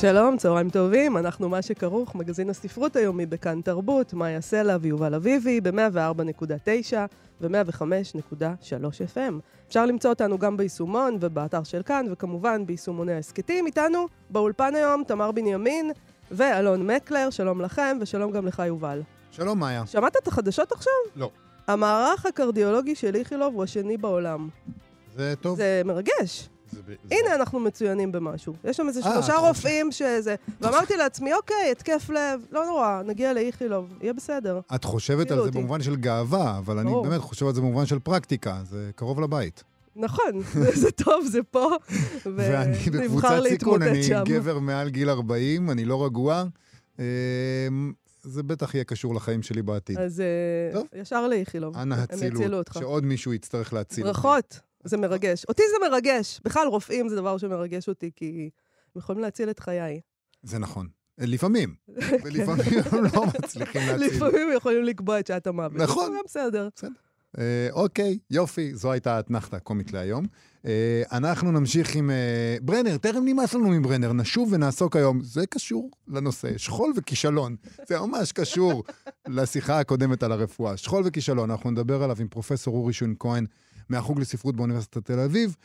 שלום, צהריים טובים, אנחנו מה שכרוך, מגזין הספרות היומי בכאן תרבות, מאיה סלע ויובל אביבי ב-104.9 ו-105.3 FM. אפשר למצוא אותנו גם ביישומון ובאתר של כאן, וכמובן ביישומוני ההסכתים. איתנו באולפן היום תמר בנימין ואלון מקלר, שלום לכם ושלום גם לך יובל. שלום מאיה. שמעת את החדשות עכשיו? לא. המערך הקרדיולוגי של איכילוב הוא השני בעולם. זה טוב. זה מרגש. הנה, אנחנו מצוינים במשהו. יש שם איזה אה, שלושה רופאים שזה... ואמרתי לעצמי, אוקיי, התקף לב, לא נורא, נגיע לאיכילוב, יהיה בסדר. את חושבת על זה אותי. במובן של גאווה, אבל אני. באמת חושב על זה במובן של פרקטיקה, זה קרוב לבית. נכון, זה טוב, זה פה, ואני בקבוצת סיכון, אני. גבר מעל גיל 40, אני לא רגוע. אמ, זה בטח יהיה קשור לחיים שלי בעתיד. אז אה, טוב. ישר לאיכילוב. אנא הם יצילו אותך. שעוד מישהו יצטרך להציל. ברכות, זה מרגש. אותי זה מרגש. בכלל, רופאים זה דבר שמרגש אותי, כי הם יכולים להציל את חיי. זה נכון. לפעמים. ולפעמים הם לא מצליחים להציל. לפעמים הם יכולים לקבוע את שעת המוות. נכון. זה גם בסדר. אה, אוקיי, יופי, זו הייתה האתנחתא הקומית להיום. אה, אנחנו נמשיך עם אה, ברנר, תכף נמאס לנו מברנר, נשוב ונעסוק היום, זה קשור לנושא, שכול וכישלון. זה ממש קשור לשיחה הקודמת על הרפואה. שכול וכישלון, אנחנו נדבר עליו עם פרופסור אורי שין כהן מהחוג לספרות באוניברסיטת תל אביב,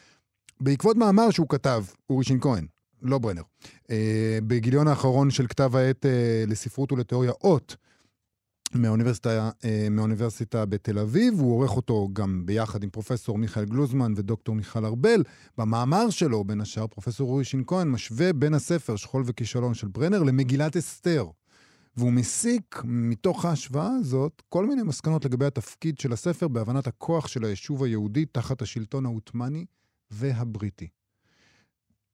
בעקבות מאמר שהוא כתב, אורי שין כהן, לא ברנר, אה, בגיליון האחרון של כתב העת אה, לספרות ולתיאוריה אות, מהאוניברסיטה, אה, מהאוניברסיטה בתל אביב, הוא עורך אותו גם ביחד עם פרופסור מיכאל גלוזמן ודוקטור מיכל ארבל. במאמר שלו, בין השאר, פרופסור אורי שין כהן משווה בין הספר שכול וכישלון של ברנר למגילת אסתר. והוא מסיק מתוך ההשוואה הזאת כל מיני מסקנות לגבי התפקיד של הספר בהבנת הכוח של היישוב היהודי תחת השלטון העות'מאני והבריטי.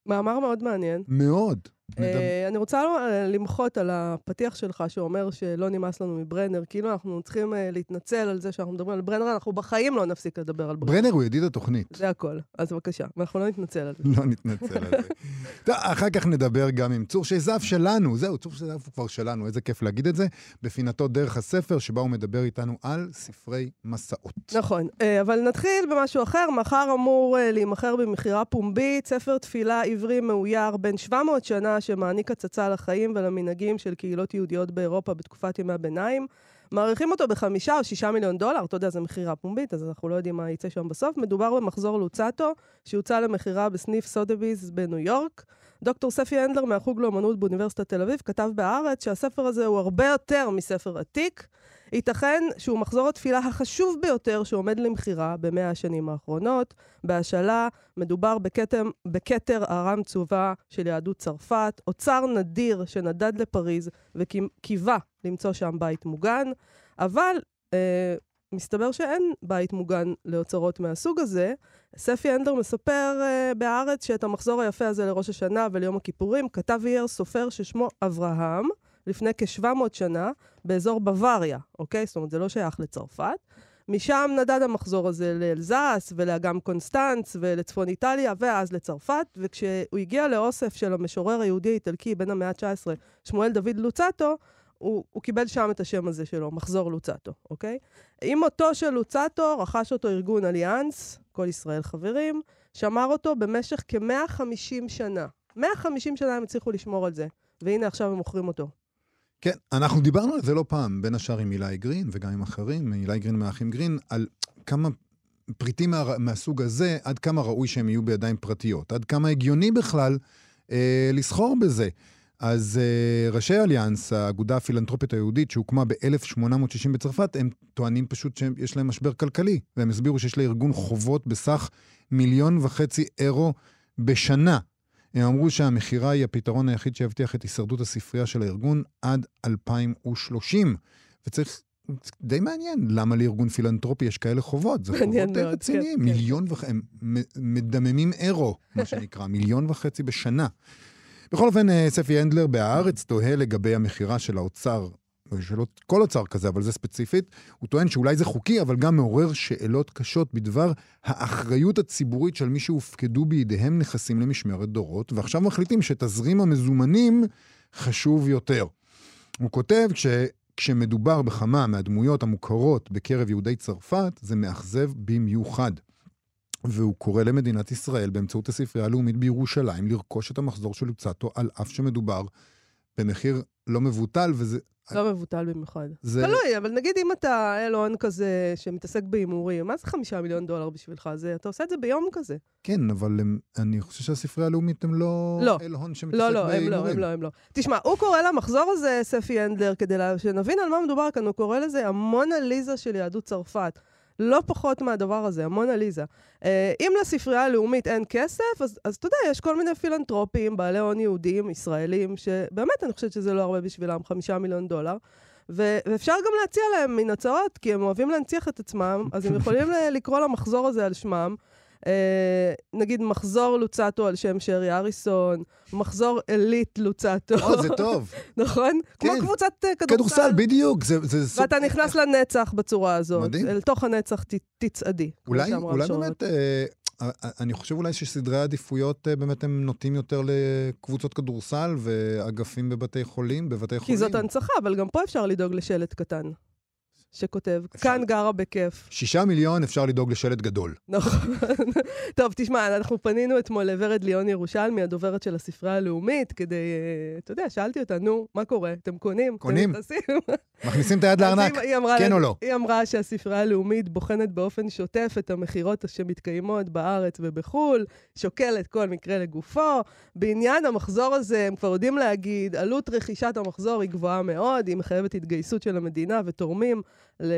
מאמר מאוד מעניין. מאוד. אה, אני רוצה אה, למחות על הפתיח שלך שאומר שלא נמאס לנו מברנר, כאילו אנחנו צריכים אה, להתנצל על זה שאנחנו מדברים על ברנר, אנחנו בחיים לא נפסיק לדבר על ברנר. ברנר הוא ידיד התוכנית. זה הכל. אז בבקשה, ואנחנו לא נתנצל על זה. לא נתנצל על זה. טוב, אחר כך נדבר גם עם צור שזף שלנו, זהו, צור שזף הוא כבר שלנו, איזה כיף להגיד את זה, בפינתו דרך הספר, שבה הוא מדבר איתנו על ספרי מסעות. נכון, אבל נתחיל במשהו אחר. מחר אמור להימכר במכירה פומבית ספר תפילה עברי מאויר בן 700 שנה שמעניק הצצה לחיים ולמנהגים של קהילות יהודיות באירופה בתקופת ימי הביניים. מעריכים אותו בחמישה או שישה מיליון דולר, אתה יודע, זו מכירה פומבית, אז אנחנו לא יודעים מה יצא שם בסוף. מדובר במחזור לוצטו, שהוצא למכירה בסניף סודביז בניו יורק. דוקטור ספי הנדלר מהחוג לאמנות באוניברסיטת תל אביב כתב בהארץ שהספר הזה הוא הרבה יותר מספר עתיק. ייתכן שהוא מחזור התפילה החשוב ביותר שעומד למכירה במאה השנים האחרונות. בהשאלה מדובר בכתם, בכתר ארם צובה של יהדות צרפת, אוצר נדיר שנדד לפריז וקיווה למצוא שם בית מוגן, אבל אה, מסתבר שאין בית מוגן לאוצרות מהסוג הזה. ספי הנדר מספר אה, בהארץ שאת המחזור היפה הזה לראש השנה וליום הכיפורים כתב וייר סופר ששמו אברהם, לפני כ-700 שנה, באזור בוואריה, אוקיי? זאת אומרת, זה לא שייך לצרפת. משם נדד המחזור הזה לאלזס ולאגם קונסטנץ ולצפון איטליה ואז לצרפת, וכשהוא הגיע לאוסף של המשורר היהודי האיטלקי בן המאה ה-19, שמואל דוד לוצטו, הוא, הוא קיבל שם את השם הזה שלו, מחזור לוצטו, אוקיי? עם מותו של לוצטו רכש אותו ארגון אליאנס, כל ישראל חברים, שמר אותו במשך כ-150 שנה. 150 שנה הם הצליחו לשמור על זה, והנה עכשיו הם מוכרים אותו. כן, אנחנו דיברנו על זה לא פעם, בין השאר עם אילי גרין וגם עם אחרים, אילי גרין מהאחים גרין, על כמה פריטים מה, מהסוג הזה, עד כמה ראוי שהם יהיו בידיים פרטיות, עד כמה הגיוני בכלל אה, לסחור בזה. אז אה, ראשי אליאנס, האגודה הפילנטרופית היהודית שהוקמה ב-1860 בצרפת, הם טוענים פשוט שיש להם משבר כלכלי, והם הסבירו שיש לארגון חובות בסך מיליון וחצי אירו בשנה. הם אמרו שהמכירה היא הפתרון היחיד שיבטיח את הישרדות הספרייה של הארגון עד 2030. וצריך, די מעניין, למה לארגון פילנטרופי יש כאלה חובות? זה חובות מאוד, רציניים, כן, כן. מיליון וחצי, הם מדממים אירו, מה שנקרא, מיליון וחצי בשנה. בכל אופן, אה, ספי הנדלר בהארץ תוהה לגבי המכירה של האוצר יש לו כל אוצר כזה, אבל זה ספציפית, הוא טוען שאולי זה חוקי, אבל גם מעורר שאלות קשות בדבר האחריות הציבורית של מי שהופקדו בידיהם נכסים למשמרת דורות, ועכשיו מחליטים שתזרים המזומנים חשוב יותר. הוא כותב, כש, כשמדובר בכמה מהדמויות המוכרות בקרב יהודי צרפת, זה מאכזב במיוחד. והוא קורא למדינת ישראל באמצעות הספרייה הלאומית בירושלים לרכוש את המחזור של לוצטו, על אף שמדובר במחיר לא מבוטל, וזה... לא מבוטל במיוחד. זה- תלוי, אבל נגיד אם אתה אל הון כזה שמתעסק בהימורים, מה זה חמישה מיליון דולר בשבילך? זה, אתה עושה את זה ביום כזה. כן, אבל הם, אני חושב שהספרייה הלאומית הם לא... לא. אל הון שמתעסק לא, לא, לא, בהימורים. הם לא, הם לא. תשמע, הוא קורא למחזור הזה, ספי הנדלר, כדי לה- שנבין על מה מדובר כאן, הוא קורא לזה המונליזה של יהדות צרפת. לא פחות מהדבר הזה, המונליזה. אה, אם לספרייה הלאומית אין כסף, אז, אז אתה יודע, יש כל מיני פילנטרופים, בעלי הון יהודים, ישראלים, שבאמת אני חושבת שזה לא הרבה בשבילם, חמישה מיליון דולר. ו- ואפשר גם להציע להם מין הצעות, כי הם אוהבים להנציח את עצמם, אז הם יכולים ל- לקרוא למחזור הזה על שמם. אה, נגיד מחזור לוצטו על שם שרי אריסון, מחזור עילית לוצטו, או, זה טוב. נכון? כמו כן. קבוצת אה, כדורסל. כדורסל, בדיוק. זה, זה סוג- ואתה נכנס לנצח בצורה הזאת. מדהים. אל תוך הנצח ת, תצעדי. כמו אולי, אולי. באמת, אה, אה, אני חושב אולי שסדרי העדיפויות אה, באמת הם נוטים יותר לקבוצות כדורסל ואגפים בבתי חולים, בבתי כי חולים. זאת הנצחה, אבל גם פה אפשר לדאוג לשלט קטן. שכותב, אפשר. כאן גרה בכיף. שישה מיליון אפשר לדאוג לשלט גדול. נכון. טוב, תשמע, אנחנו פנינו אתמול לוורד ליאון ירושלמי, הדוברת של הספרייה הלאומית, כדי, אה, אתה יודע, שאלתי אותה, נו, מה קורה? אתם קונים? קונים. אתם? מכניסים את היד לארנק, כן או לא? היא אמרה שהספרייה הלאומית בוחנת באופן שוטף את המכירות שמתקיימות בארץ ובחו"ל, שוקלת כל מקרה לגופו. בעניין המחזור הזה, הם כבר יודעים להגיד, עלות רכישת המחזור היא גבוהה מאוד, היא מחייבת התגייסות של המדינה ותורמים ל-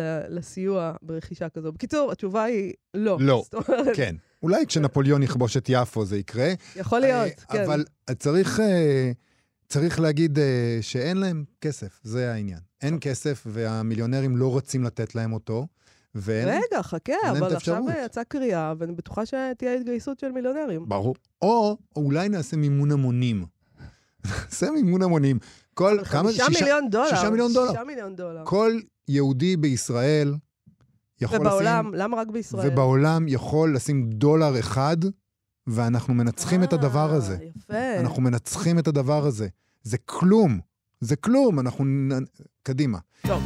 ל- לסיוע ברכישה כזו. בקיצור, התשובה היא לא. לא. אומרת, כן. אולי כשנפוליאון יכבוש את יפו זה יקרה. יכול להיות, אה, כן. אבל צריך, אה, צריך להגיד אה, שאין להם כסף, זה העניין. אין כסף והמיליונרים לא רוצים לתת להם אותו. ואין... רגע, חכה, אבל עכשיו. יצאה קריאה, ואני בטוחה שתהיה התגייסות של מיליונרים. ברור. או אולי נעשה מימון המונים. נעשה מימון המונים. כל, כמה זה? חמישה מיליון דולר. שישה מיליון דולר. שישה מיליון דולר. כל יהודי בישראל יכול ובעולם, לשים... למה רק בישראל? ובעולם יכול לשים דולר אחד, ואנחנו מנצחים את הדבר אה, הזה. יפה. אנחנו מנצחים את הדבר הזה. זה כלום. זה כלום. אנחנו... קדימה. טוב.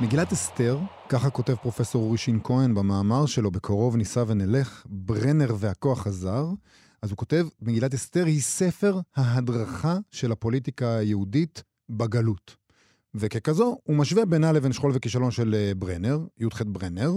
מגילת אסתר, ככה כותב פרופסור אורי שין כהן במאמר שלו, בקרוב ניסע ונלך, ברנר והכוח הזר. אז הוא כותב, מגילת אסתר היא ספר ההדרכה של הפוליטיקה היהודית בגלות. וככזו, הוא משווה בינה לבין שכול וכישלון של אה, ברנר, י"ח ברנר,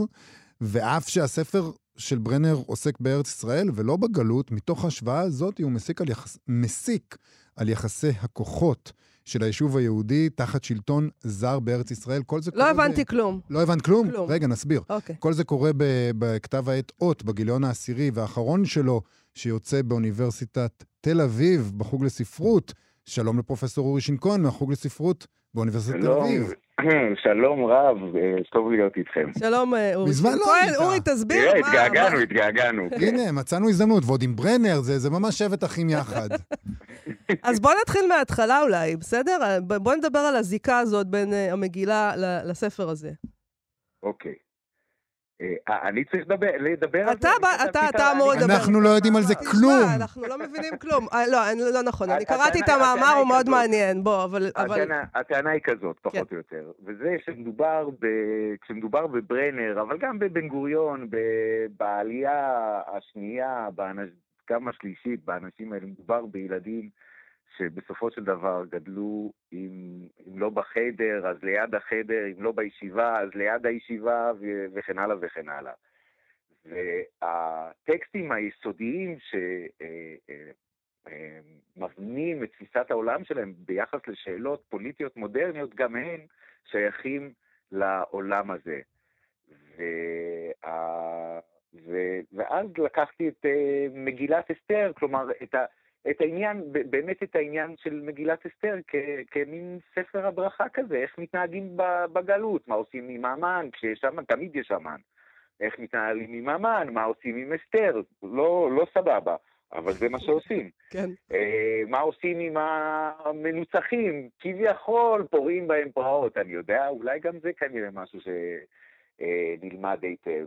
ואף שהספר של ברנר עוסק בארץ ישראל ולא בגלות, מתוך ההשוואה הזאת הוא מסיק על, יחס, מסיק על יחסי הכוחות של היישוב היהודי תחת שלטון זר בארץ ישראל. כל זה לא קורה הבנתי ב... כלום. לא הבנת כלום? כלום. רגע, נסביר. אוקיי. כל זה קורה ב- בכתב העת אות, בגיליון העשירי והאחרון שלו, שיוצא באוניברסיטת תל אביב, בחוג לספרות. שלום לפרופסור אורי שין כהן מהחוג לספרות באוניברסיטת תל שלום, אביב. שלום רב, אה, טוב להיות איתכם. שלום, אה, אורי. מזמן לא היית. אורי, תסביר תראה. התגעגענו, התגעגענו. כן. הנה, מצאנו הזדמנות, ועוד עם ברנר, זה, ממש שבט אחים יחד. אז בוא נתחיל מההתחלה אולי, בסדר? בוא נדבר על הזיקה הזאת בין אה, המגילה לספר הזה. אוקיי. אה, אני צריך לדבר לדבר על זה? אתה אתה- אמור לדבר. אנחנו לא יודעים על זה תשמע, כלום. אנחנו לא מבינים כלום. אה, לא, לא נכון, אני קראתי את המאמר, הוא מאוד. מעניין. בוא, אבל... הטענה, היא כזאת, כן. פחות או יותר. וזה שמדובר, ב, כשמדובר בברנר, אבל גם בבן גוריון, בעלייה השנייה, גם השלישית, באנשים האלה, מדובר בילדים שבסופו של דבר גדלו, אם, אם לא בחדר, אז ליד החדר, אם לא בישיבה, אז ליד הישיבה, ו, וכן הלאה וכן הלאה. והטקסטים היסודיים ש... אה, אה, אה, את תפיסת העולם שלהם ביחס לשאלות פוליטיות מודרניות, גם הם שייכים לעולם הזה. וה... ו... ואז לקחתי את מגילת אסתר, כלומר, את, ה... את העניין, באמת את העניין של מגילת אסתר כ... כמין ספר הדרכה כזה, איך מתנהגים בגלות, מה עושים עם המן, כשיש המן, תמיד יש המן. איך מתנהלים עם המן, מה עושים עם אסתר, לא, לא סבבה. אבל זה מה שעושים. כן. אה, מה עושים עם המנוצחים? כביכול פורעים בהם פרעות, אני יודע, אולי גם זה כנראה משהו שנלמד היטב.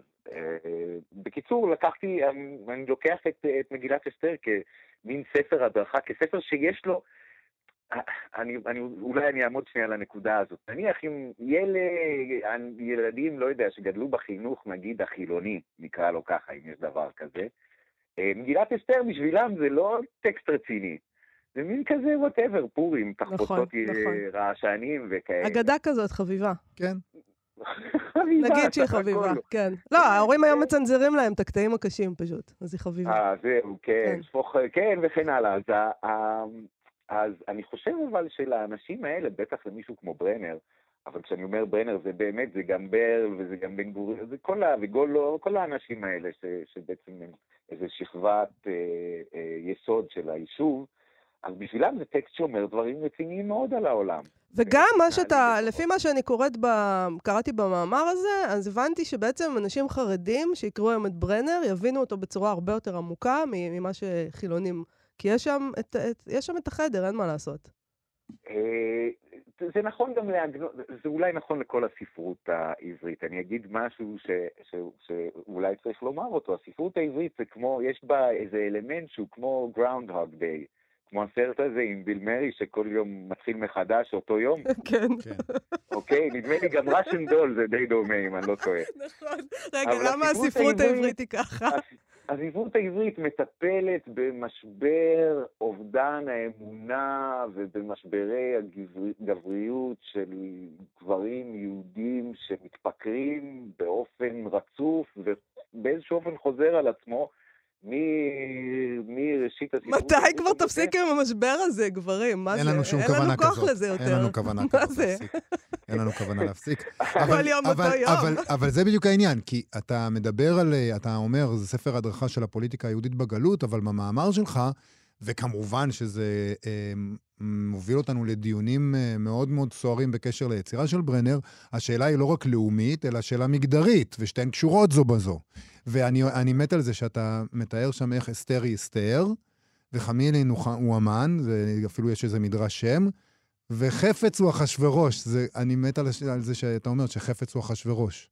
בקיצור, לקחתי, אני, אני לוקח את, את מגילת אסתר כמין ספר הדרכה, כספר שיש לו, אני, אני, אולי אני אעמוד שנייה על הנקודה הזאת. נניח אם ילד, ילדים, לא יודע, שגדלו בחינוך, נגיד החילוני, נקרא לו ככה, אם יש דבר כזה, אה, מגילת אסתר בשבילם זה לא טקסט רציני. זה מין כזה whatever, פורים, תחפושות נכון, נכון. רעשנים וכאלה. אגדה כזאת, חביבה. כן. חביבה, נגיד שהיא. חביבה, כן. לא, ההורים היום מצנזרים להם את הקטעים הקשים פשוט, אז היא חביבה. אה, זהו, כן, כן. שפוך, כן, וכן הלאה. אז, אז אני חושב אבל שלאנשים האלה, בטח למישהו כמו ברנר, אבל כשאני אומר ברנר זה באמת, זה גם ברל וזה גם בן גוריון, זה כל ה... וגולו, כל האנשים האלה ש, שבעצם הם איזו שכבת אה, אה, יסוד של היישוב, אז בשבילם זה טקסט שאומר דברים רציניים מאוד על העולם. וגם מה אה, שאתה, לפי מה שאני קוראת, ב, קראתי במאמר הזה, אז הבנתי שבעצם אנשים חרדים שיקראו היום את ברנר, יבינו אותו בצורה הרבה יותר עמוקה ממה שחילונים. כי יש שם את, את, יש שם את החדר, אין מה לעשות. אה, זה- זה נכון גם להגנות, זה אולי נכון לכל הספרות העברית. אני אגיד משהו ש, ש, שאולי צריך לומר אותו. הספרות העברית זה כמו, יש בה איזה אלמנט שהוא כמו Groundhog Day. כמו הסרט הזה עם ביל מרי, שכל יום מתחיל מחדש אותו יום, כן. כן. אוקיי? נדמה לי גם ראשן דול זה די דומה, אם אני לא טועה. נכון. רגע, למה הספרות העברית- היא ככה? הספרות העברית מטפלת במשבר אובדן האמונה ובמשברי הגבריות של גברים יהודים שמתפקרים באופן רצוף ובאיזשהו אופן חוזר על עצמו מראשית הספרות. מתי. כבר תפסיק עם המשבר הזה, גברים? מה זה? אין לנו שום אין כוונה לנו כוח כזאת. לזה יותר. אין לנו כוונה מה כזאת זה? להפסיק. אין לנו כוונה להפסיק. כל יום אותו אבל, יום. אבל, אבל זה בדיוק העניין, כי אתה מדבר על, אה, אתה אומר, זה ספר הדרכה של הפוליטיקה היהודית בגלות, אבל במאמר שלך, וכמובן שזה אה, מוביל אותנו לדיונים אה, מאוד מאוד סוערים בקשר ליצירה של ברנר, השאלה היא לא רק לאומית, אלא שאלה מגדרית, ושתיהן קשורות זו בזו. ואני אני מת על זה שאתה מתאר שם איך אסתר היא אסתר, וחמילין הוא, הוא המן, זה, אפילו יש איזה מדרש שם, וחפץ הוא אחשורוש. אני מת על, על זה שאתה אומר שחפץ הוא אחשורוש.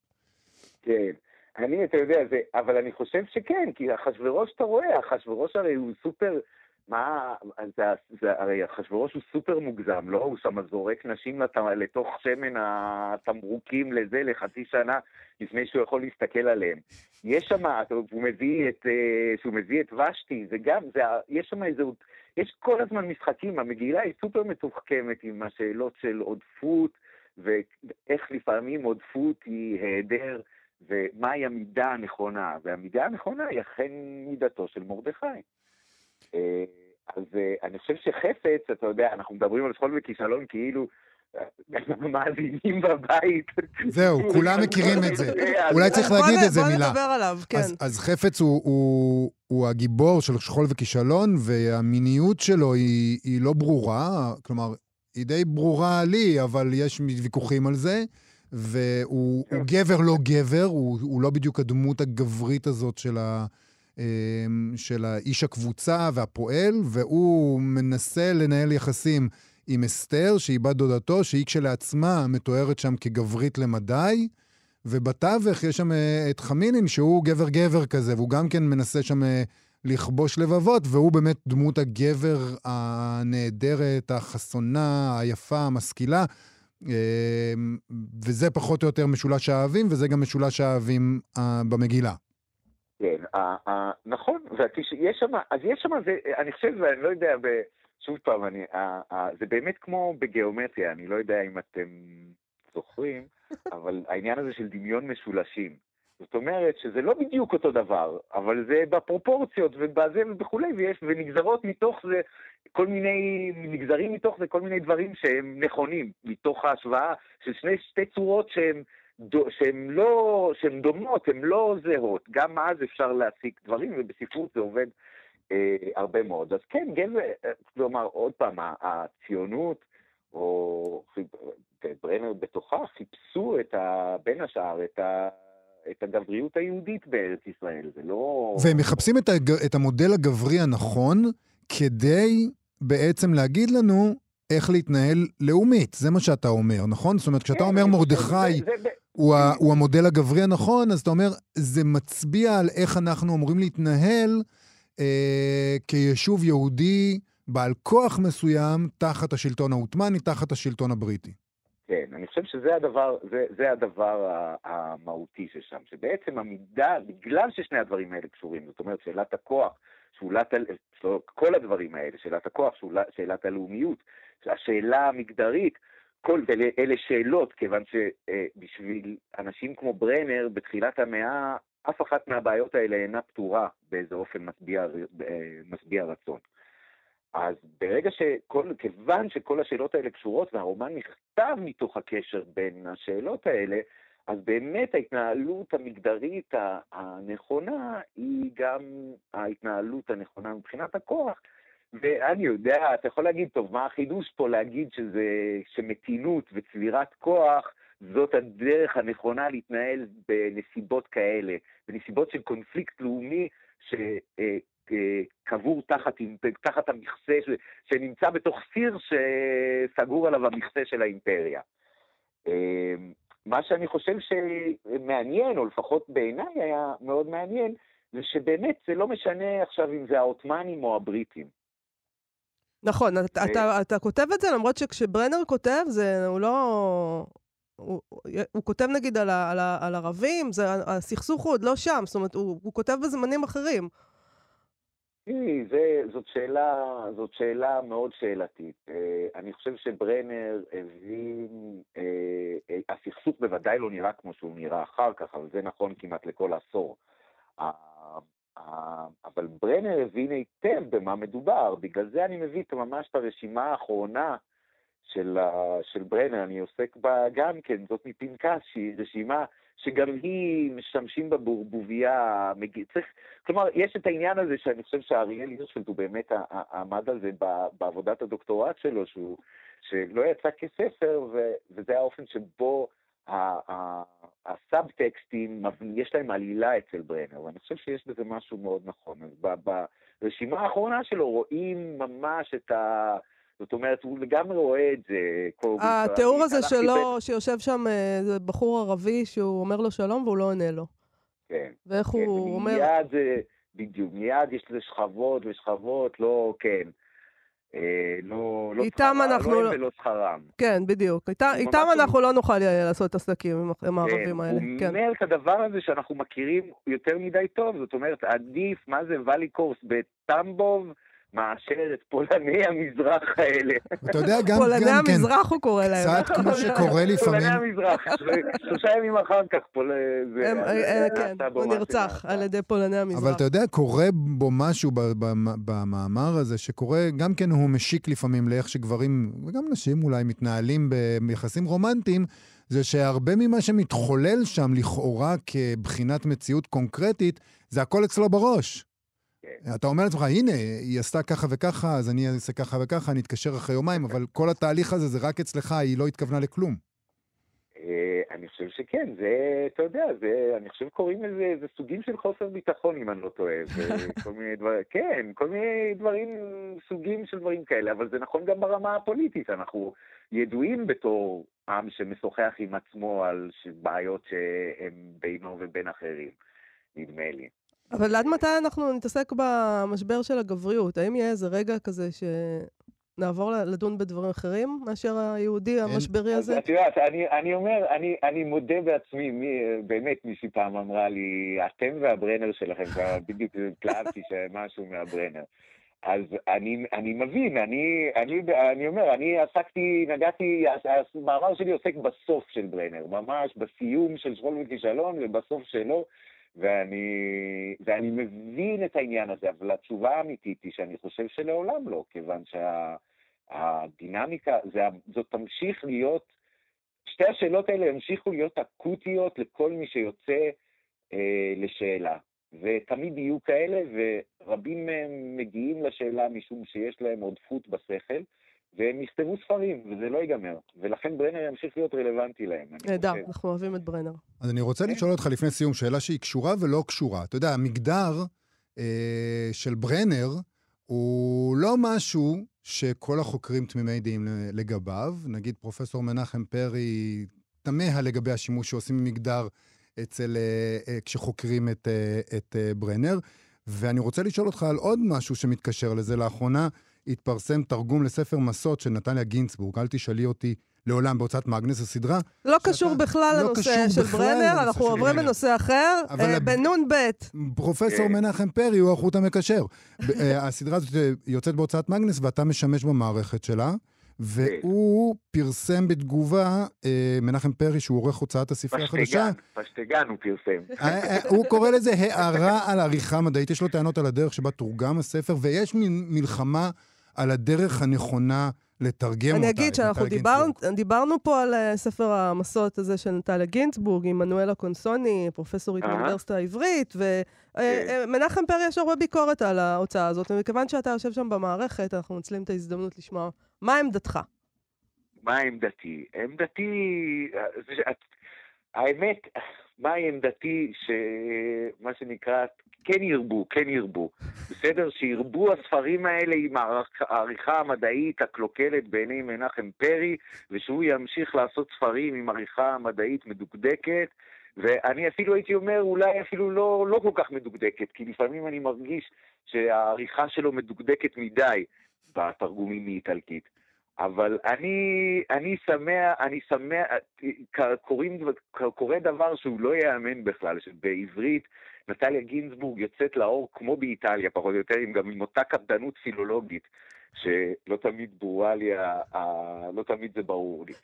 כן. אני, אתה יודע, זה, אבל אני חושב שכן, כי אחשוורוש, אתה רואה, אחשוורוש הרי הוא סופר, מה, זה, זה, הרי אחשוורוש הוא סופר מוגזם, לא? הוא שם זורק נשים לת, לתוך שמן התמרוקים לזה לחצי שנה לפני שהוא יכול להסתכל עליהם. יש שם, הוא מביא את, אה, שהוא מביא את ושתי, זה גם, זה, יש שם איזה, יש כל הזמן משחקים, המגילה היא סופר מתוחכמת עם השאלות של עודפות, ואיך לפעמים עודפות היא היעדר ומהי המידה הנכונה, והמידה הנכונה היא אכן מידתו של מרדכי. אה, אז אה, אני חושב שחפץ, אתה יודע, אנחנו מדברים על שכול וכישלון כאילו המאזינים בבית. זהו, כולם מכירים את זה. אולי צריך בוא להגיד איזה בוא מילה. נדבר עליו, כן. אז, אז חפץ הוא, הוא, הוא הגיבור של שכול וכישלון, והמיניות שלו היא, היא לא ברורה, כלומר, היא די ברורה לי, אבל יש ויכוחים על זה. והוא הוא גבר לא גבר, הוא, הוא לא בדיוק הדמות הגברית הזאת של, ה, של האיש הקבוצה והפועל, והוא מנסה לנהל יחסים עם אסתר, שהיא בת דודתו, שהיא כשלעצמה מתוארת שם כגברית למדי. ובתווך יש שם אה, את חמינין, שהוא גבר-גבר כזה, והוא גם כן מנסה שם אה, לכבוש לבבות, והוא באמת דמות הגבר הנהדרת, החסונה, היפה, המשכילה. אה, וזה פחות או יותר משולש האהבים, וזה גם משולש האהבים אה, במגילה. כן, נכון, והכיש- יש שם, אז יש שם, אני חושב, ואני לא יודע, שוב פעם, אני, זה באמת כמו בגיאומטריה, אני לא יודע אם אתם זוכרים, אבל העניין הזה של דמיון משולשים. זאת אומרת שזה לא בדיוק אותו דבר, אבל זה בפרופורציות ובזה וכולי, ויש, ונגזרות מתוך זה כל מיני, נגזרים מתוך זה כל מיני דברים שהם נכונים, מתוך ההשוואה של שני, שתי צורות שהן שהן לא, שהן דומות, הן לא זהות. גם אז אפשר להסיק דברים, ובספרות זה עובד אה, הרבה מאוד. אז כן, גבר, אה, כלומר, עוד פעם, הציונות, או חיפ- ברנר בתוכה, חיפשו את ה, בין השאר את, ה, את הגבריות היהודית בארץ ישראל, זה לא... והם מחפשים את, הג... את המודל הגברי הנכון כדי בעצם להגיד לנו איך להתנהל לאומית. זה מה שאתה אומר, נכון? זאת אומרת, כשאתה כן, אומר מרדכי זה- זה- הוא, ה... הוא המודל הגברי הנכון, אז אתה אומר, זה מצביע על איך אנחנו אמורים להתנהל אה, כיישוב יהודי בעל כוח מסוים תחת השלטון העות'מאני, תחת השלטון הבריטי. כן, אני חושב שזה הדבר, זה, זה הדבר המהותי ששם, שבעצם המידה, בגלל ששני הדברים האלה קשורים, זאת אומרת, שאלת הכוח, שאלת, כל הדברים האלה, שאלת הכוח, שאלת הלאומיות, השאלה המגדרית, כל אלה, אלה שאלות, כיוון שבשביל אנשים כמו ברנר, בתחילת המאה, אף אחת מהבעיות האלה אינה פתורה באיזה אופן משביע, אה, משביע רצון. אז ברגע שכל, כיוון שכל השאלות האלה קשורות והרומן נכתב מתוך הקשר בין השאלות האלה, אז באמת ההתנהלות המגדרית הנכונה היא גם ההתנהלות הנכונה מבחינת הכוח. ואני יודע, אתה יכול להגיד, טוב, מה החידוש פה להגיד שזה, שמתינות וצבירת כוח זאת הדרך הנכונה להתנהל בנסיבות כאלה, בנסיבות של קונפליקט לאומי ש... אה, אה, תחת, תחת המכסה, שנמצא בתוך סיר שסגור עליו המכסה של האימפריה. אה, מה שאני חושב שמעניין, או לפחות בעיניי היה מאוד מעניין, זה שבאמת זה לא משנה עכשיו אם זה העות'מאנים או הבריטים. נכון, אתה, ו- אתה, אתה כותב את זה למרות שכשברנר כותב, זה, הוא לא... הוא, הוא, כותב נגיד על, ה, על, ה, על ערבים, זה, הסכסוך הוא עוד לא שם, זאת אומרת, הוא, הוא כותב בזמנים אחרים. תראי, זה, זאת, שאלה, זאת שאלה מאוד שאלתית. אה, אני חושב שברנר הבין, אה, אה, הסכסוך בוודאי לא נראה כמו שהוא נראה אחר כך, אבל זה נכון כמעט לכל עשור. ה- ה- אבל ברנר הבין היטב במה מדובר, בגלל זה אני מביא את- ממש את הרשימה האחרונה של, של ברנר, אני עוסק בה גם כן, זאת מפנקס, שהיא רשימה שגם היא משתמשים בה בערבוביה, צריך, כלומר, יש את העניין הזה שאני חושב שאריאל הירשפלד הוא באמת עמד על זה בעבודת הדוקטורט שלו, שהוא, שלא יצא כספר, ו, וזה האופן שבו הסאבטקסטים, יש להם עלילה אצל ברנר, ואני חושב שיש בזה משהו מאוד נכון. אז ברשימה האחרונה שלו רואים ממש את ה... זאת אומרת, הוא לגמרי רואה את זה. התיאור הזה שלו, שיושב שם איזה בחור ערבי שהוא אומר לו שלום והוא לא עונה לו. כן. ואיך כן, הוא אומר... מיד בדיוק, מיד יש לזה שכבות ושכבות, לא, כן. אה, לא, לא איתם שכרם, אנחנו לא לא- הם ולא שכרם. כן, בדיוק. ממש איתם הוא- אנחנו לא נוכל אה, לעשות עסקים עם, עם הערבים האלה. הוא כן. אומר את הדבר הזה שאנחנו מכירים יותר מדי טוב, זאת אומרת, עדיף, מה זה ואלי קורס בטמבוב, מאשר את פולני המזרח האלה. אתה יודע, גם, פולני גם כן, המזרח הוא קורא להם. קצת כמו שקורה פולני לפעמים, המזרח, שלושה ימים אחר כך פול... אה, זה כן, הוא נרצח. על ידי פולני המזרח. אבל אתה יודע, קורה בו משהו ב- ב- במאמר הזה, שקורה, גם כן הוא משיק לפעמים לאיך שגברים, וגם נשים אולי, מתנהלים ביחסים רומנטיים, זה שהרבה ממה שמתחולל שם לכאורה כבחינת מציאות קונקרטית, זה הכל אצלו בראש. כן. אתה אומר לעצמך, הנה, היא עשתה ככה וככה, אז אני אעשה ככה וככה, אני אתקשר אחרי יומיים, אבל כל התהליך הזה זה רק אצלך, היא לא התכוונה לכלום. אה, אני חושב שכן, זה, אתה יודע, זה, אני חושב קוראים לזה, זה סוגים של חוסר ביטחון, אם אני לא טועה. כל מיני דברים, כן, כל מיני דברים, סוגים של דברים כאלה, אבל זה נכון גם ברמה הפוליטית. אנחנו ידועים בתור עם שמשוחח עם עצמו על בעיות שהן בינו ובין אחרים, נדמה לי. אבל עד מתי אנחנו נתעסק במשבר של הגבריות? האם יהיה איזה רגע כזה שנעבור ל- לדון בדברים אחרים מאשר היהודי המשברי הזה? את יודעת, אני, אני אומר, אני, אני מודה בעצמי, מי, באמת מישהי פעם אמרה לי, אתם והברנר שלכם, בדיוק התלהבתי שמשהו מהברנר. אז אני, אני מבין, אני, אני, אני אומר, אני עסקתי, נגעתי, המאמר שלי עוסק בסוף של ברנר, ממש בסיום של שכול וכישלון ובסוף שלו, ואני, ואני מבין את העניין הזה, אבל התשובה האמיתית היא שאני חושב שלעולם לא, כיוון שהדינמיקה, שה, זאת תמשיך להיות, שתי השאלות האלה ימשיכו להיות אקוטיות לכל מי שיוצא אה, לשאלה. ותמיד יהיו כאלה, ורבים מהם מגיעים לשאלה משום שיש להם עודפות בשכל, והם יכתבו ספרים, וזה לא ייגמר. ולכן ברנר ימשיך להיות רלוונטי להם. נהדר. אנחנו אוהבים את ברנר. אז אני רוצה לשאול אותך לפני סיום שאלה שהיא קשורה ולא קשורה. אתה יודע, המגדר אה, של ברנר הוא לא משהו שכל החוקרים תמימי דעים לגביו. נגיד פרופסור מנחם פרי תמה לגבי השימוש שעושים במגדר אצל, אה, אה, כשחוקרים את, אה, את אה, ברנר. ואני רוצה לשאול אותך על עוד משהו שמתקשר לזה. לאחרונה התפרסם תרגום לספר מסות של נתניה גינצבורג, אל תשאלי אותי לעולם בהוצאת מאגנס הסדרה. לא שאתה- קשור בכלל לא לנושא של ברנר, אנחנו עוברים. לנושא אחר, אבל אה, בנ"ב. פרופסור כן. מנחם פרי הוא החוט המקשר. אה, הסדרה הזאת אה, יוצאת בהוצאת מאגנס ואתה משמש במערכת שלה, והוא פרסם בתגובה, אה, מנחם פרי, שהוא עורך הוצאת הספרייה החדשה, פשטגן, פשטגן הוא פרסם. אה, אה, הוא קורא לזה הערה על עריכה מדעית, יש לו טענות על הדרך שבה תורגם הספר, ויש מין מלחמה על הדרך הנכונה לתרגם אותה. אני אגיד שאנחנו נטליה דיברנו, פה על אה, ספר המסות הזה של נטליה גינצבורג, עם מנואלה קונסוני, פרופסורית. באוניברסיטה העברית, כן. ומנחם פרי יש הרבה ביקורת על ההוצאה הזאת, ומכיוון שאתה יושב שם במערכת, אנחנו מנצלים את ההזדמנות לשמוע מה עמדתך. מה עמדתי? עמדתי, זה- האמת, מהי עמדתי שמה שנקרא, כן ירבו, כן ירבו. בסדר? שירבו הספרים האלה עם העריכה המדעית הקלוקלת בעיני מנחם פרי, ושהוא ימשיך לעשות ספרים עם עריכה מדעית מדוקדקת. ואני אפילו הייתי אומר, אולי אפילו לא, לא כל כך מדוקדקת, כי לפעמים אני מרגיש שהעריכה שלו מדוקדקת מדי בתרגומים מאיטלקית. אבל אני, אני שמח, אני שמח, קוראים, קורה דבר שהוא לא ייאמן בכלל, שבעברית נטליה גינזבורג יוצאת לאור כמו באיטליה, פחות או יותר, עם גם עם אותה קפדנות פילולוגית, שלא תמיד ברורה לי, ה- ה- לא תמיד זה ברור לי.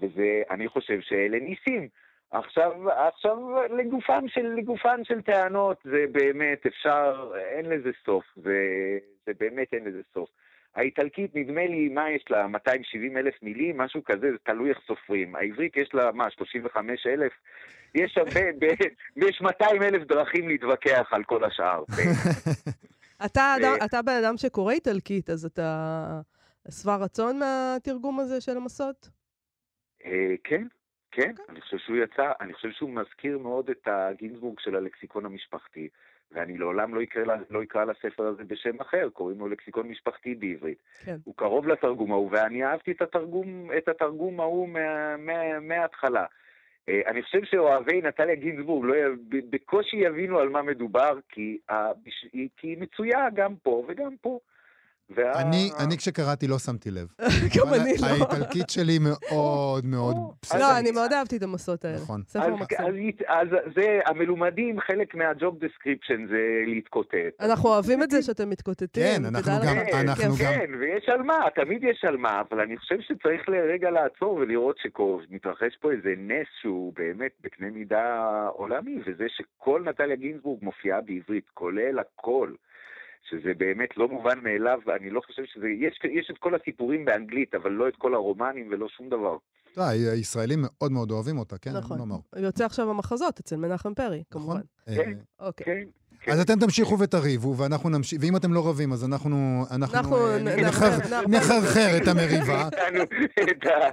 וזה, אני חושב שאלה ניסים. עכשיו, עכשיו לגופם של, לגופן של טענות, זה באמת אפשר, אין לזה סוף, זה, זה באמת אין לזה סוף. האיטלקית, נדמה לי, מה יש לה? 270 אלף מילים? משהו כזה, זה תלוי איך סופרים. העברית יש לה, מה, 35 אלף? יש הרבה, ב- יש 200 אלף דרכים להתווכח על כל השאר. אתה, אדם, אתה בן אדם שקורא איטלקית, אז אתה שבע רצון מהתרגום הזה של המסות? אה, כן, כן, אני חושב שהוא יצא, אני חושב שהוא מזכיר מאוד את הגינזבורג של הלקסיקון המשפחתי, ואני לעולם לא אקרא, לא אקרא לספר הזה בשם אחר, קוראים לו לקסיקון משפחתי בעברית. כן. הוא קרוב לתרגום ההוא, ואני אהבתי את התרגום, את התרגום ההוא מה- מה- מההתחלה. אה, אני חושב שאוהבי נטליה גינזבורג לא, בקושי יבינו על מה מדובר, כי, כי היא מצויה גם פה וגם פה. וה... אני, אני כשקראתי לא שמתי לב. גם אני לא. האיטלקית שלי מאוד מאוד או, בסדר. לא, אני מאוד אהבתי את המסות האלה. נכון. ספר אז, מקסים. אז, זה, המלומדים, חלק מה job description זה להתקוטט. אנחנו אוהבים את זה שאתם מתקוטטים. כן, אנחנו. גם- כן, אנחנו. גם- כן, ויש על מה, תמיד יש על מה, אבל אני חושב שצריך לרגע לעצור ולראות שמתרחש פה איזה נס שהוא באמת בקנה מידה עולמי, וזה שכל נטליה גינזבורג מופיעה בעברית, כולל הכל. שזה באמת לא מובן מאליו, ואני לא חושב שזה... יש, יש את כל הסיפורים באנגלית, אבל לא את כל הרומנים ולא שום דבר. אתה יודע, הישראלים מאוד מאוד אוהבים אותה, כן? נכון. יוצא עכשיו המחזות אצל מנחם פרי, נכון? כמובן. אה, כן. אוקיי. כן, כן. אז אתם תמשיכו ותריבו, ואנחנו נמשיך, ואם אתם לא רבים, אז אנחנו אה, נחרחר את המריבה. נתנו את ה...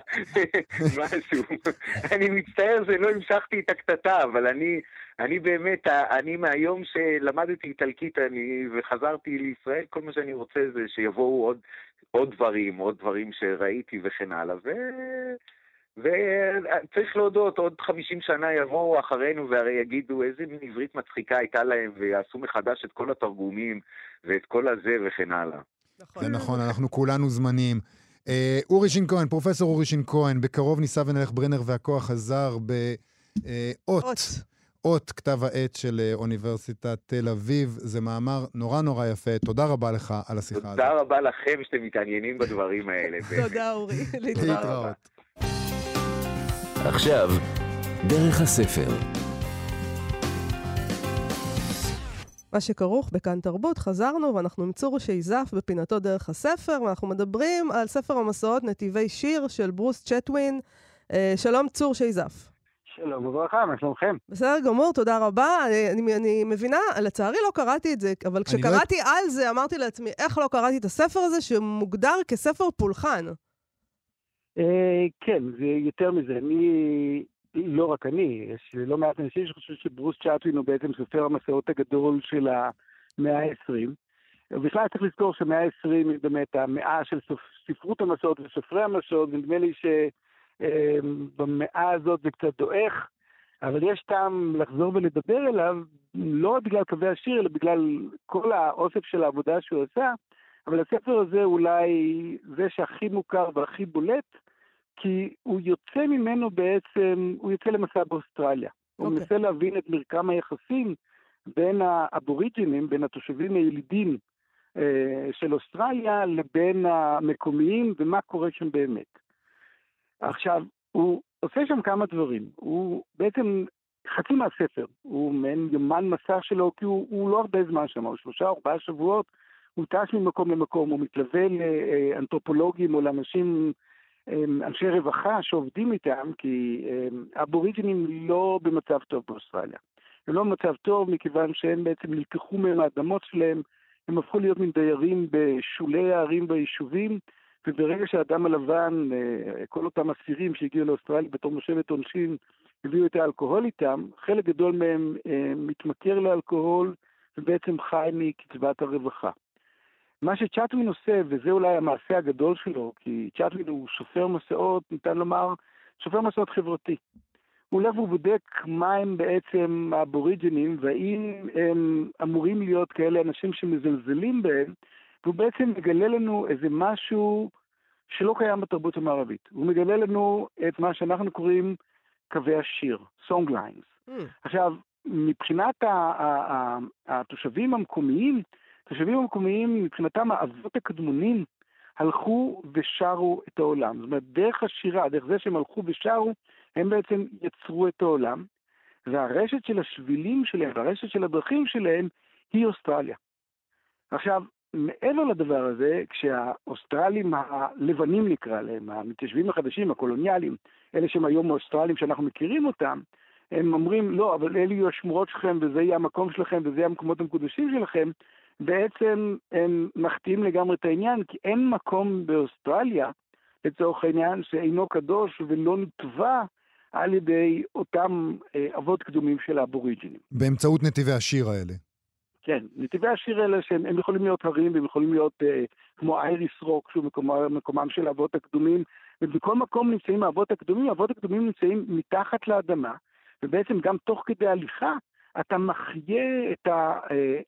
משהו. אני מצטער שלא המשכתי את הקטטה, אבל אני, אני באמת, אני מהיום שלמדתי איטלקית אני, וחזרתי לישראל, כל מה שאני רוצה זה שיבואו עוד, עוד דברים, עוד דברים שראיתי וכן הלאה. ו... וצריך להודות, עוד 50 שנה יבואו אחרינו והרי יגידו איזה מין עברית מצחיקה הייתה להם ויעשו מחדש את כל התרגומים ואת כל הזה וכן הלאה. נכון. זה נכון, אנחנו כולנו זמניים. אה, אורי שין כהן, פרופסור אורי שין כהן, בקרוב ניסע ונלך ברנר והכוח הזר באות, אות. אות כתב העת של אה, אוניברסיטת תל אביב. זה מאמר נורא נורא יפה. תודה רבה לך על השיחה הזאת. תודה רבה לכם שאתם מתעניינים בדברים האלה. תודה, אורי. להתראות. עכשיו, דרך הספר. מה שכרוך בכאן תרבות, חזרנו ואנחנו עם צור שייזף בפינתו דרך הספר, ואנחנו מדברים על ספר המסעות נתיבי שיר של ברוס צ'טווין. אה, שלום צור שייזף. שלום וברכה, מה שלומכם? בסדר גמור, תודה רבה. אני, אני, אני מבינה, לצערי לא קראתי את זה, אבל לא- כשקראתי על זה, אמרתי לעצמי, איך לא קראתי את הספר הזה, שמוגדר כספר פולחן. אה, כן, זה יותר מזה. אני, לא רק אני, יש לא מעט אנשים שחושבים שברוס צ'אטווין הוא בעצם סופר המסעות הגדול של המאה ה-20. ובכלל צריך לזכור שהמאה ה-20 היא באמת המאה של. ספרות המסעות וסופרי המסעות, ונדמה לי שבמאה הזאת זה קצת דועך, אבל יש טעם לחזור ולדבר אליו, לא רק בגלל קווי השיר, אלא בגלל כל האוסף של העבודה שהוא עשה, אבל הספר הזה אולי זה שהכי מוכר והכי בולט, כי הוא יוצא ממנו בעצם, הוא יוצא למסע באוסטרליה. הוא אוקיי. מנסה להבין את מרקם היחסים בין האבוריג'ינים, בין התושבים הילידים אה, של אוסטרליה, לבין המקומיים, ומה קורה שם באמת. עכשיו, הוא עושה שם כמה דברים. הוא בעצם, חצי מהספר, הוא מעין יומן מסע שלו, כי הוא, הוא לא הרבה זמן שם, הוא שלושה, ארבעה שבועות, הוא טס ממקום למקום, הוא מתלווה לאנתרופולוגים או לאנשים, אנשי רווחה שעובדים איתם, כי הם, האבוריג'ינים לא במצב טוב באוסטרליה. הם לא במצב טוב מכיוון שהם בעצם נלקחו מהם האדמות שלהם, הם הפכו להיות מין דיירים בשולי הערים והיישובים, וברגע שהאדם הלבן, אה, כל אותם אסירים שהגיעו לאוסטרליה בתור מושבת עונשין, הביאו את האלכוהול איתם, חלק גדול מהם אה, מתמכר לאלכוהול ובעצם חי מקצבת הרווחה. מה שצ'טווין עושה, וזה אולי המעשה הגדול שלו, כי צ'טווין הוא שופר מסעות, ניתן לומר, שופר מסעות חברתי. הוא הולך ובודק מה הם בעצם האבוריג'ינים, והאם הם אמורים להיות כאלה אנשים שמזלזלים בהם, והוא בעצם מגלה לנו איזה משהו שלא קיים בתרבות המערבית. הוא מגלה לנו את מה שאנחנו קוראים קווי השיר, song lines. Mm. עכשיו, מבחינת התושבים המקומיים, התושבים המקומיים, מבחינתם האבות הקדמונים הלכו ושרו את העולם. זאת אומרת, דרך השירה, דרך זה שהם הלכו ושרו, הם בעצם יצרו את העולם, והרשת של השבילים שלהם, והרשת של הדרכים שלהם, היא אוסטרליה. עכשיו, מעבר לדבר הזה, כשהאוסטרלים הלבנים נקרא להם, המתיישבים החדשים, הקולוניאלים, אלה שהם היום האוסטרלים שאנחנו מכירים אותם, הם אומרים, לא, אבל אלה יהיו השמורות שלכם, וזה יהיה המקום שלכם, וזה יהיה המקומות המקודשים שלכם, בעצם הם מחטיאים לגמרי את העניין, כי אין מקום באוסטרליה, לצורך העניין, שאינו קדוש ולא נתבע על ידי אותם אה, אבות קדומים של האבוריג'ינים. באמצעות נתיבי השיר האלה. כן, נתיבי השיר האלה שהם הם יכולים להיות הרים והם יכולים להיות אה, כמו אייריס רוק, שהוא מקומם, מקומם של האבות הקדומים, ובכל מקום נמצאים האבות הקדומים, האבות הקדומים נמצאים מתחת לאדמה, ובעצם גם תוך כדי הליכה אתה מחיה את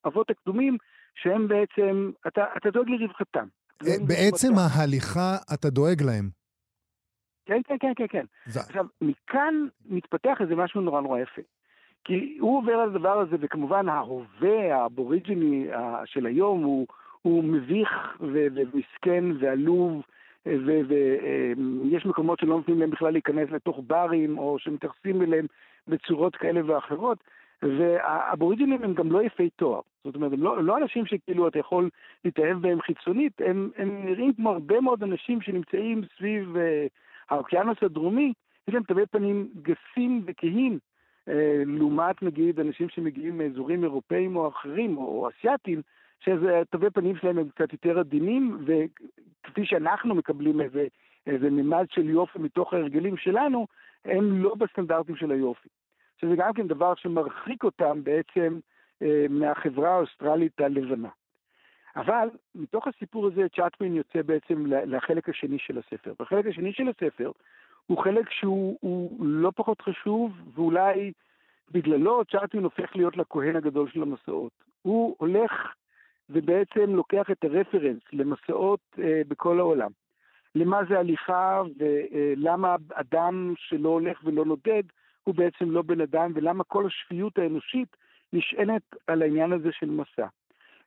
האבות הקדומים שהם בעצם, אתה, אתה דואג לרווחתם. אה, בעצם ההליכה, אתה דואג להם. כן, כן, כן, כן, כן. זה- עכשיו, מכאן מתפתח איזה משהו נורא נורא יפה. כי הוא עובר על הדבר הזה, וכמובן ההווה האבוריג'יני של היום הוא, הוא מביך ו- ומסכן ועלוב, ויש מקומות שלא נותנים להם בכלל להיכנס לתוך ברים, או שמתייחסים אליהם בצורות כאלה ואחרות. והאבוריג'ינים הם גם לא יפי תואר. זאת אומרת, הם לא, לא אנשים שכאילו אתה יכול להתאהב בהם חיצונית, הם, הם נראים כמו הרבה מאוד אנשים שנמצאים סביב אה, האוקיינוס הדרומי, יש להם תווי פנים גסים וכהים, אה, לעומת נגיד אנשים שמגיעים מאזורים אירופאים או אחרים, או, או אסיאתים, שתווי פנים שלהם הם קצת יותר עדינים, וכפי שאנחנו מקבלים איזה, איזה מימד של יופי מתוך ההרגלים שלנו, הם לא בסטנדרטים של היופי. שזה גם כן דבר שמרחיק אותם בעצם אה, מהחברה האוסטרלית הלבנה. אבל מתוך הסיפור הזה צ'טווין יוצא בעצם לחלק השני של הספר. והחלק השני של הספר הוא חלק שהוא הוא לא פחות חשוב, ואולי בגללו צ'טווין הופך להיות לכהן הגדול של המסעות. הוא הולך ובעצם לוקח את הרפרנס למסעות אה, בכל העולם. למה זה הליכה ולמה אדם שלא הולך ולא נודד הוא בעצם לא בן אדם, ולמה כל השפיות האנושית נשענת על העניין הזה של מסע.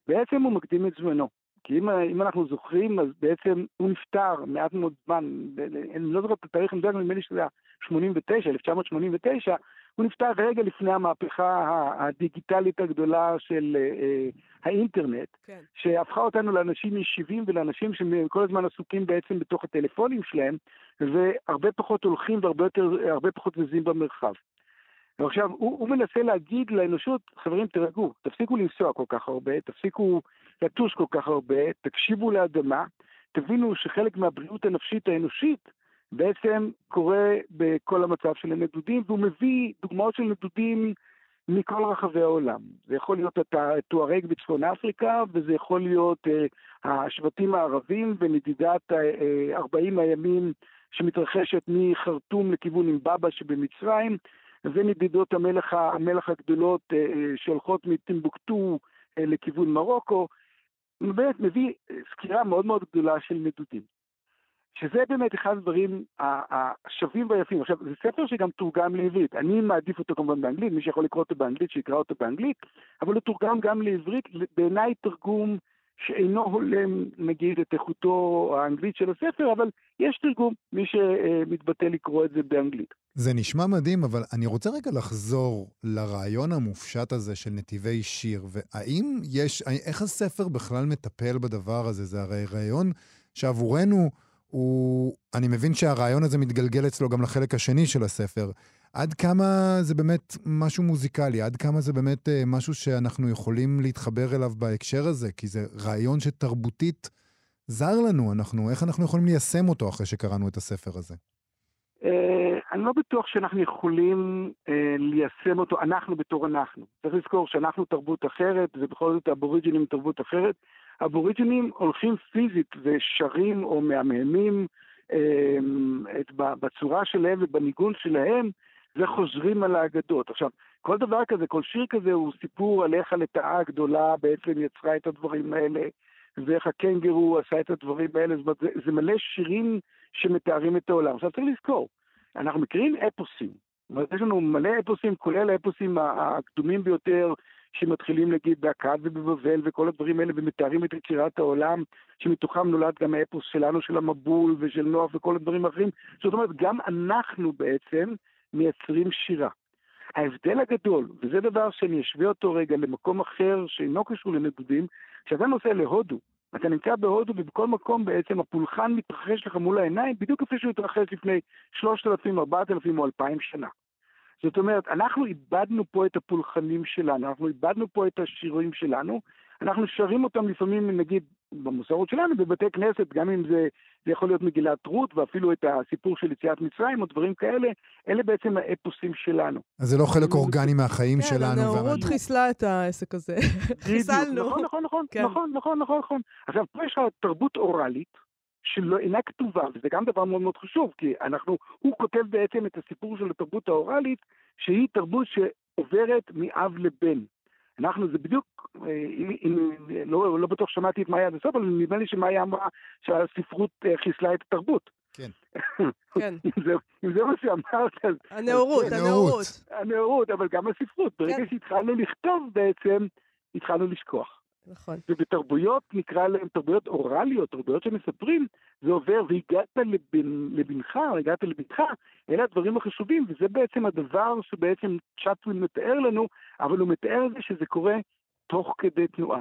בעצם הוא מקדים את זמנו. כי אם, אם אנחנו זוכרים, אז בעצם הוא נפטר מעט מאוד זמן, אני לא זוכר את התאריך המדויק, נדמה לי שזה היה 89, 1989, הוא נפטר רגע לפני המהפכה הדיגיטלית הגדולה של אה, האינטרנט, כן. שהפכה אותנו לאנשים ישיבים ולאנשים שכל הזמן עסוקים בעצם בתוך הטלפונים שלהם, והרבה פחות הולכים והרבה יותר, פחות זזים במרחב. ועכשיו, הוא, הוא מנסה להגיד לאנושות, חברים, תירגעו, תפסיקו לנסוע כל כך הרבה, תפסיקו לטוס כל כך הרבה, תקשיבו לאדמה, תבינו שחלק מהבריאות הנפשית האנושית בעצם קורה בכל המצב של הנדודים, והוא מביא דוגמאות של נדודים מכל רחבי העולם. זה יכול להיות הטוארג בצפון אפריקה, וזה יכול להיות uh, השבטים הערבים ונדידת uh, 40 הימים שמתרחשת מחרטום לכיוון אימבאבא שבמצרים, ונדידות המלך, המלך הגדולות uh, שהולכות מטימבוקטו uh, לכיוון מרוקו. באמת מביא סקירה מאוד מאוד גדולה של נדודים. שזה באמת אחד הדברים השווים והיפים. עכשיו, זה ספר שגם תורגם לעברית. אני מעדיף אותו כמובן באנגלית, מי שיכול לקרוא אותו באנגלית, שיקרא אותו באנגלית, אבל הוא תורגם גם לעברית, בעיניי תרגום שאינו הולם, נגיד, את איכותו האנגלית של הספר, אבל יש תרגום, מי שמתבטא לקרוא את זה באנגלית. זה נשמע מדהים, אבל אני רוצה רגע לחזור לרעיון המופשט הזה של נתיבי שיר, והאם יש, איך הספר בכלל מטפל בדבר הזה? זה הרי רעיון שעבורנו... הוא... אני מבין שהרעיון הזה מתגלגל אצלו גם לחלק השני של הספר. עד כמה זה באמת משהו מוזיקלי, עד כמה זה באמת אה, משהו שאנחנו יכולים להתחבר אליו בהקשר הזה, כי זה רעיון שתרבותית זר לנו, אנחנו, איך אנחנו יכולים ליישם אותו אחרי שקראנו את הספר הזה? אה, אני לא בטוח שאנחנו יכולים אה, ליישם אותו, אנחנו בתור אנחנו. צריך לזכור שאנחנו תרבות אחרת, ובכל זאת האבוריג'ינים תרבות אחרת. אבוריג'ינים הולכים פיזית ושרים או מהמהמים אה, בצורה שלהם ובניגון שלהם, וחוזרים על האגדות. עכשיו, כל דבר כזה, כל שיר כזה הוא סיפור על איך הלטאה הגדולה בעצם יצרה את הדברים האלה, ואיך הקנגרו עשה את הדברים האלה, זאת אומרת, זה, זה מלא שירים שמתארים את העולם. עכשיו צריך לזכור, אנחנו מכירים אפוסים. זאת אומרת, יש לנו מלא אפוסים, כולל האפוסים הקדומים ביותר, שמתחילים להגיד באכד ובבבל וכל הדברים האלה, ומתארים את יצירת העולם, שמתוכם נולד גם האפוס שלנו, של המבול ושל נוח וכל הדברים האחרים. זאת אומרת, גם אנחנו בעצם מייצרים שירה. ההבדל הגדול, וזה דבר שאני אשווה אותו רגע למקום אחר שאינו קשור לנדודים, כשאתה נוסע להודו, אתה נמצא בהודו ובכל מקום בעצם הפולחן מתרחש לך מול העיניים, בדיוק כפי שהוא התרחש לפני 3,000, 4,000 או 2,000 שנה. זאת אומרת, אנחנו איבדנו פה את הפולחנים שלנו, אנחנו איבדנו פה את השירים שלנו, אנחנו שרים אותם לפעמים, נגיד, במסורת שלנו, בבתי כנסת, גם אם זה, זה יכול להיות מגילת רות, ואפילו את הסיפור של יציאת מצרים, או דברים כאלה, אלה בעצם האפוסים שלנו. אז זה לא חלק אורגני מהחיים כן, שלנו. כן, הנאורות חיסלה את העסק הזה. חיסלנו. נכון, נכון, נכון, כן. נכון, נכון, נכון, נכון. עכשיו, פה יש לך תרבות אוראלית, שלא אינה כתובה, וזה גם דבר מאוד מאוד חשוב, כי אנחנו, הוא כותב בעצם את הסיפור של התרבות האוראלית, שהיא תרבות שעוברת מאב לבן. אנחנו, זה בדיוק, אה, אם, לא, לא בטוח שמעתי את מאיה עד הסוף, אבל נדמה לי שמאיה אמרה שהספרות אה, חיסלה את התרבות. כן. כן. אם, זה, אם זה מה שאמרת, אז... הנאורות, כן, הנאורות. הנאורות, אבל גם הספרות. ברגע כן. שהתחלנו לכתוב בעצם, התחלנו לשכוח. נכון. ובתרבויות, נקרא להן תרבויות אוראליות, תרבויות שמספרים, זה עובר, והגעת לבן, לבנך, או הגעת לבנך, אלה הדברים החשובים, וזה בעצם הדבר שבעצם צ'אטווין מתאר לנו, אבל הוא מתאר זה שזה קורה תוך כדי תנועה.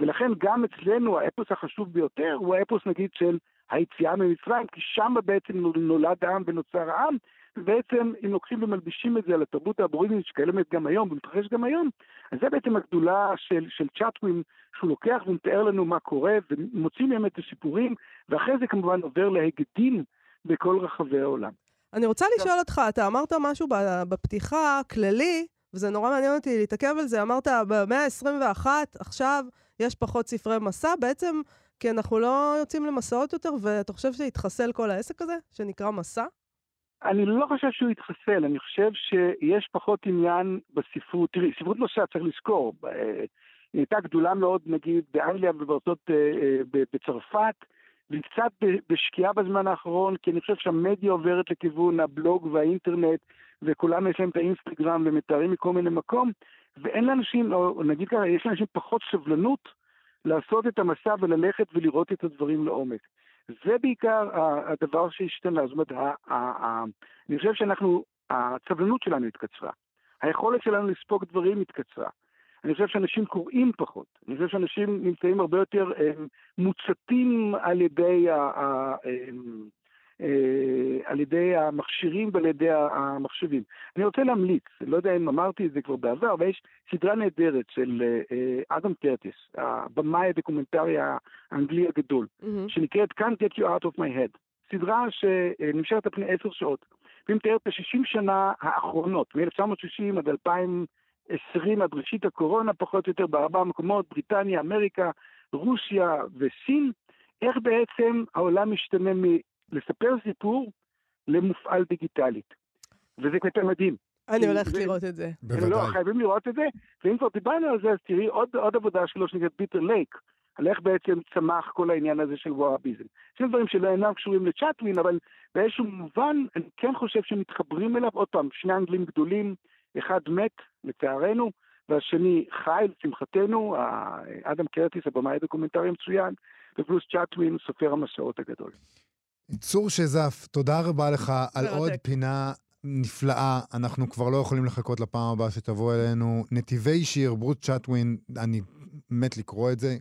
ולכן גם אצלנו האפוס החשוב ביותר הוא האפוס נגיד של היציאה ממצרים, כי שם בעצם נולד העם ונוצר העם, ובעצם אם לוקחים ומלבישים את זה על התרבות האבוריג'ינית שקיימת גם היום ומתרחש גם היום, אז זה בעצם הגדולה של, של צ'אטווין, שהוא לוקח ומתאר לנו מה קורה ומוציא מהם את הסיפורים, ואחרי זה כמובן עובר להגדים בכל רחבי העולם. אני רוצה לשאול אותך, אתה אמרת משהו בפתיחה כללי, וזה נורא מעניין אותי להתעכב על זה, אמרת במאה ה-21, עכשיו יש פחות ספרי מסע, בעצם כי אנחנו לא יוצאים למסעות יותר, ואתה חושב שהתחסל כל העסק הזה, שנקרא מסע? אני לא חושב שהוא התחסל, אני חושב שיש פחות עניין בספרות. תראי, ספרות מסע צריך לזכור, היא הייתה גדולה מאוד נגיד באנגליה ובארצות, בצרפת, והיא קצת בשקיעה בזמן האחרון, כי אני חושב שהמדיה עוברת לכיוון הבלוג והאינטרנט, וכולם יש להם את האינסטגרם ומתארים מכל מיני מקום, ואין לאנשים, או נגיד ככה, יש לאנשים פחות סבלנות לעשות את המסע וללכת ולראות את הדברים לעומק. זה בעיקר הדבר שהשתנה, זאת אומרת, אני חושב שאנחנו, הסבלנות שלנו התקצרה. היכולת שלנו לספוג דברים התקצרה. אני חושב שאנשים קוראים פחות. אני חושב שאנשים נמצאים הרבה יותר הם, מוצתים על ידי, ה, אה, על ידי המכשירים ועל ידי המחשבים. אני רוצה להמליץ, לא יודע אם אמרתי את זה כבר בעבר, אבל יש סדרה נהדרת של אה, אדם קרטיס, הבמאי הדוקומנטרי האנגלי הגדול, mm-hmm. שנקראת Can't Get You Out of My Head. סדרה שנמשכת על פני עשר שעות, והיא מתארת את ה-60 שנה האחרונות, מ-1960 עד 2020, עד ראשית הקורונה, פחות או יותר בארבעה מקומות, בריטניה, אמריקה, רוסיה וסין, איך בעצם העולם משתנה מלספר סיפור למופעל דיגיטלית. וזה קטע מדהים. אני הולכת לראות את זה. בוודאי. לא, חייבים לראות את זה, ואם כבר דיברנו על זה, אז תראי עוד, עוד עבודה שלו שנקראת ביטר לייק, על איך בעצם צמח כל העניין הזה של וואביזם. שני דברים שלא אינם קשורים לצ'טווין, אבל באיזשהו מובן אני כן חושב שמתחברים אליו, עוד פעם, שני אנגלים גדולים, אחד מת, לצערנו, והשני חי, לשמחתנו, אדם קרטיס, הבמאי הדוקומנטרי המצוין, ופלוס צ'טווין, סופר המסעות הגדול. צור שזף, תודה רבה לך על עוד פינה נפלאה. אנחנו כבר לא יכולים לחכות לפעם הבאה שתבוא אלינו. נתיבי שיר, ברוט צ'טווין, אני מת לקרוא את זה.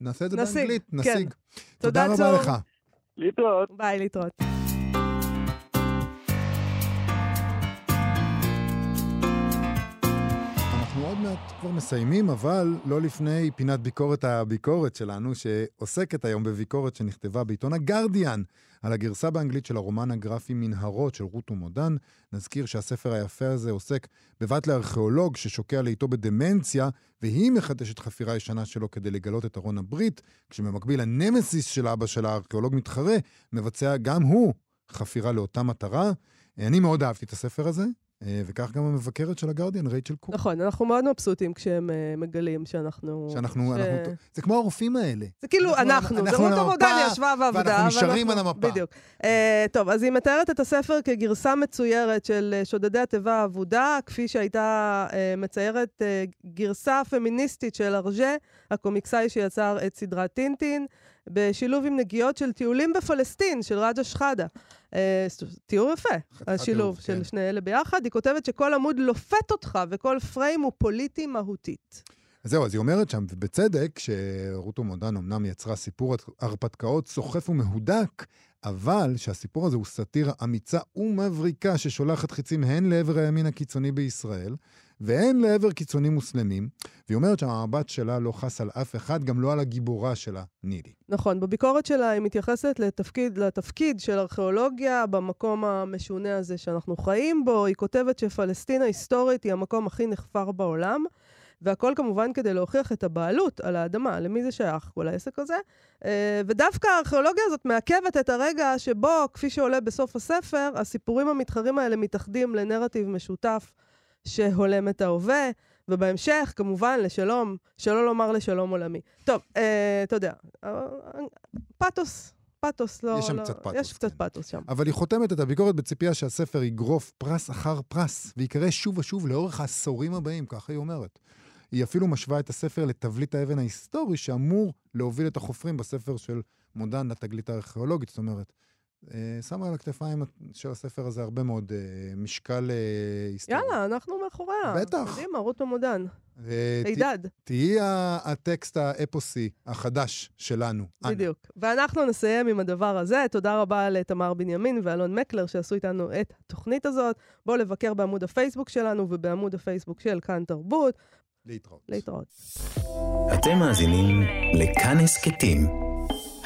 נעשה את זה נשיג, באנגלית, כן. נשיג. תודה, תודה רבה לך. להתראות. ביי, להתראות. מעט כבר מסיימים, אבל לא לפני פינת ביקורת הביקורת שלנו, שעוסקת היום בביקורת שנכתבה בעיתון הגרדיאן, על הגרסה באנגלית של הרומן הגרפי מנהרות של רות ומודן. נזכיר שהספר היפה הזה עוסק בבת לארכיאולוג ששוקע לאיתו בדמנציה, והיא מחדשת חפירה ישנה שלו כדי לגלות את ארון הברית, כשבמקביל הנמסיס של אבא של הארכיאולוג מתחרה, מבצע גם הוא חפירה לאותה מטרה. אני מאוד אהבתי את הספר הזה, וכך גם המבקרת של הגרדיאן, רייצ'ל קוק. נכון, אנחנו מאוד מבסוטים כשהם uh, מגלים שאנחנו... שאנחנו... ש... אנחנו, זה כמו הרופאים האלה. זה כאילו אנחנו, אנחנו זה רות עבודה, ישבה ועבדה. ואנחנו נשארים על המפה. בדיוק. Uh, טוב, אז היא מתארת את הספר כגרסה מצוירת של שודדי התיבה האבודה, כפי שהייתה uh, מציירת uh, גרסה פמיניסטית של ארג'ה, הקומיקסאי שיצר את סדרת טינטין. בשילוב עם נגיעות של טיולים בפלסטין, של רג'ה שחאדה. אה, תיאור יפה, השילוב של כן. שני אלה ביחד. היא כותבת שכל עמוד לופת אותך וכל פריים הוא פוליטי מהותית. אז זהו, אז היא אומרת שם, ובצדק, שרותו מודן אמנם יצרה סיפור הרפתקאות סוחף ומהודק, אבל שהסיפור הזה הוא סאטירה אמיצה ומבריקה ששולחת חיצים הן לעבר הימין הקיצוני בישראל, והן לעבר קיצונים מוסלמים, והיא אומרת שהמבט שלה לא חס על אף אחד, גם לא על הגיבורה שלה, נילי. נכון, בביקורת שלה היא מתייחסת לתפקיד, לתפקיד של ארכיאולוגיה במקום המשונה הזה שאנחנו חיים בו. היא כותבת שפלסטין ההיסטורית היא המקום הכי נחפר בעולם. והכל כמובן כדי להוכיח את הבעלות על האדמה, למי זה שייך, כל העסק הזה. אה, ודווקא הארכיאולוגיה הזאת מעכבת את הרגע שבו, כפי שעולה בסוף הספר, הסיפורים המתחרים האלה מתאחדים לנרטיב משותף שהולם את ההווה, ובהמשך, כמובן, לשלום, שלא לומר לשלום עולמי. טוב, אה, אתה יודע, אה, פתוס. פתוס, לא... יש שם לא, קצת פתוס. יש קצת כן. פתוס שם. אבל היא חותמת את הביקורת בציפייה שהספר יגרוף פרס אחר פרס, ויקרא שוב ושוב לאורך העשורים הבאים, ככה היא אומרת. היא אפילו משווה את הספר לתבליט האבן ההיסטורי שאמור להוביל את החופרים בספר של מודן לתגלית הארכיאולוגית. זאת אומרת, שמה על הכתפיים של הספר הזה הרבה מאוד אה, משקל אה, היסטורי. יאללה, אנחנו מאחוריה. בטח. קדימה, רות המודן. הידד. תהיי הטקסט האפוסי החדש שלנו. בדיוק. ואנחנו נסיים עם הדבר הזה. תודה רבה לתמר בנימין ואלון מקלר שעשו איתנו את התוכנית הזאת. בואו לבקר בעמוד הפייסבוק שלנו ובעמוד הפייסבוק של כאן תרבות. להתראות. להתראות. אתם מאזינים לכאן הסכתים.